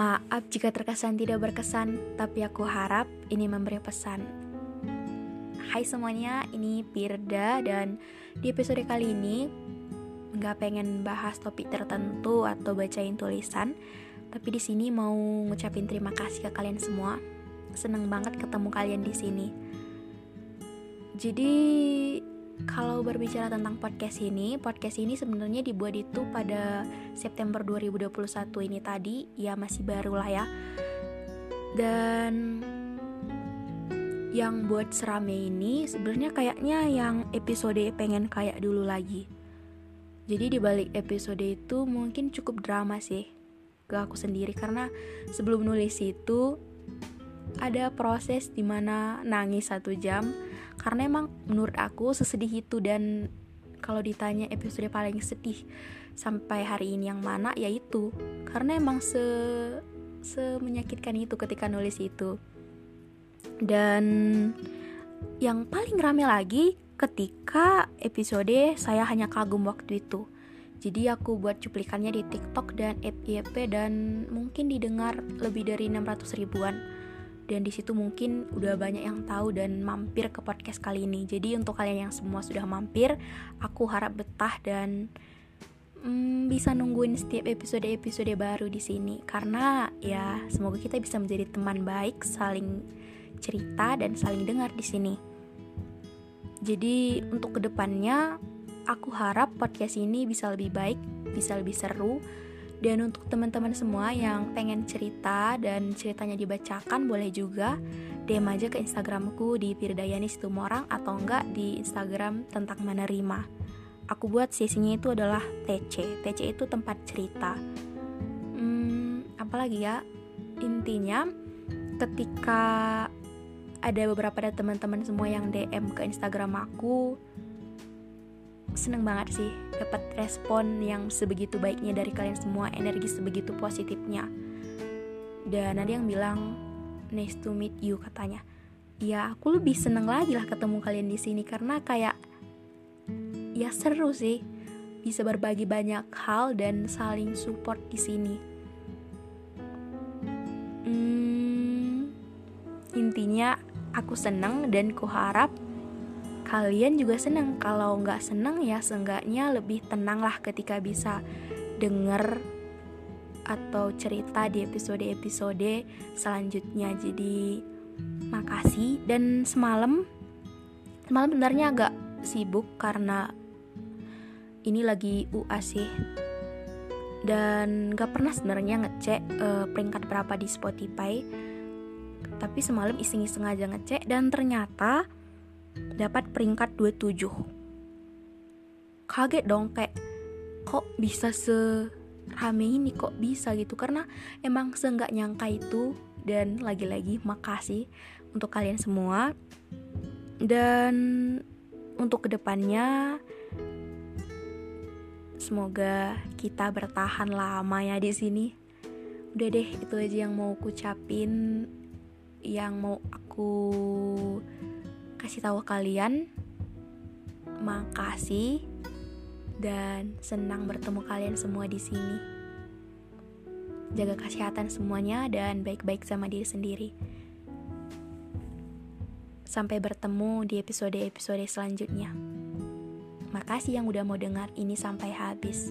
Maaf jika terkesan tidak berkesan, tapi aku harap ini memberi pesan. Hai semuanya, ini Pirda dan di episode kali ini nggak pengen bahas topik tertentu atau bacain tulisan, tapi di sini mau ngucapin terima kasih ke kalian semua. Seneng banget ketemu kalian di sini. Jadi kalau berbicara tentang podcast ini, podcast ini sebenarnya dibuat itu pada September 2021 ini tadi, ya masih baru lah ya. Dan yang buat serame ini sebenarnya kayaknya yang episode pengen kayak dulu lagi. Jadi di balik episode itu mungkin cukup drama sih ke aku sendiri karena sebelum nulis itu ada proses di mana nangis satu jam karena emang menurut aku sesedih itu dan kalau ditanya episode paling sedih sampai hari ini yang mana yaitu karena emang se se menyakitkan itu ketika nulis itu. Dan yang paling rame lagi ketika episode saya hanya kagum waktu itu. Jadi aku buat cuplikannya di TikTok dan FYP dan mungkin didengar lebih dari 600 ribuan dan di situ mungkin udah banyak yang tahu dan mampir ke podcast kali ini. Jadi untuk kalian yang semua sudah mampir, aku harap betah dan hmm, bisa nungguin setiap episode-episode baru di sini karena ya semoga kita bisa menjadi teman baik, saling cerita dan saling dengar di sini. Jadi untuk ke depannya aku harap podcast ini bisa lebih baik, bisa lebih seru dan untuk teman-teman semua yang pengen cerita dan ceritanya dibacakan boleh juga DM aja ke Instagramku di Pirdayani Situmorang atau enggak di Instagram tentang menerima. Aku buat sesinya itu adalah TC. TC itu tempat cerita. Hmm, apalagi ya? Intinya ketika ada beberapa dari teman-teman semua yang DM ke Instagram aku seneng banget sih dapat respon yang sebegitu baiknya dari kalian semua energi sebegitu positifnya. Dan ada yang bilang nice to meet you katanya. Ya aku lebih seneng lagi lah ketemu kalian di sini karena kayak ya seru sih bisa berbagi banyak hal dan saling support di sini. Hmm, intinya aku seneng dan kuharap kalian juga seneng. Kalau nggak seneng ya seenggaknya lebih tenang lah ketika bisa denger atau cerita di episode-episode selanjutnya. Jadi makasih dan semalam semalam sebenarnya agak sibuk karena ini lagi UAS sih. Dan gak pernah sebenarnya ngecek uh, peringkat berapa di Spotify. Tapi semalam iseng-iseng aja ngecek dan ternyata dapat peringkat 27 kaget dong kayak kok bisa serame ini kok bisa gitu. Karena emang seenggak nyangka itu dan lagi-lagi makasih untuk kalian semua. Dan untuk ke depannya semoga kita bertahan lama ya di sini. Udah deh itu aja yang mau aku ucapin yang mau aku kasih tahu kalian makasih dan senang bertemu kalian semua di sini. Jaga kesehatan semuanya dan baik-baik sama diri sendiri. Sampai bertemu di episode-episode selanjutnya. Makasih yang udah mau dengar ini sampai habis.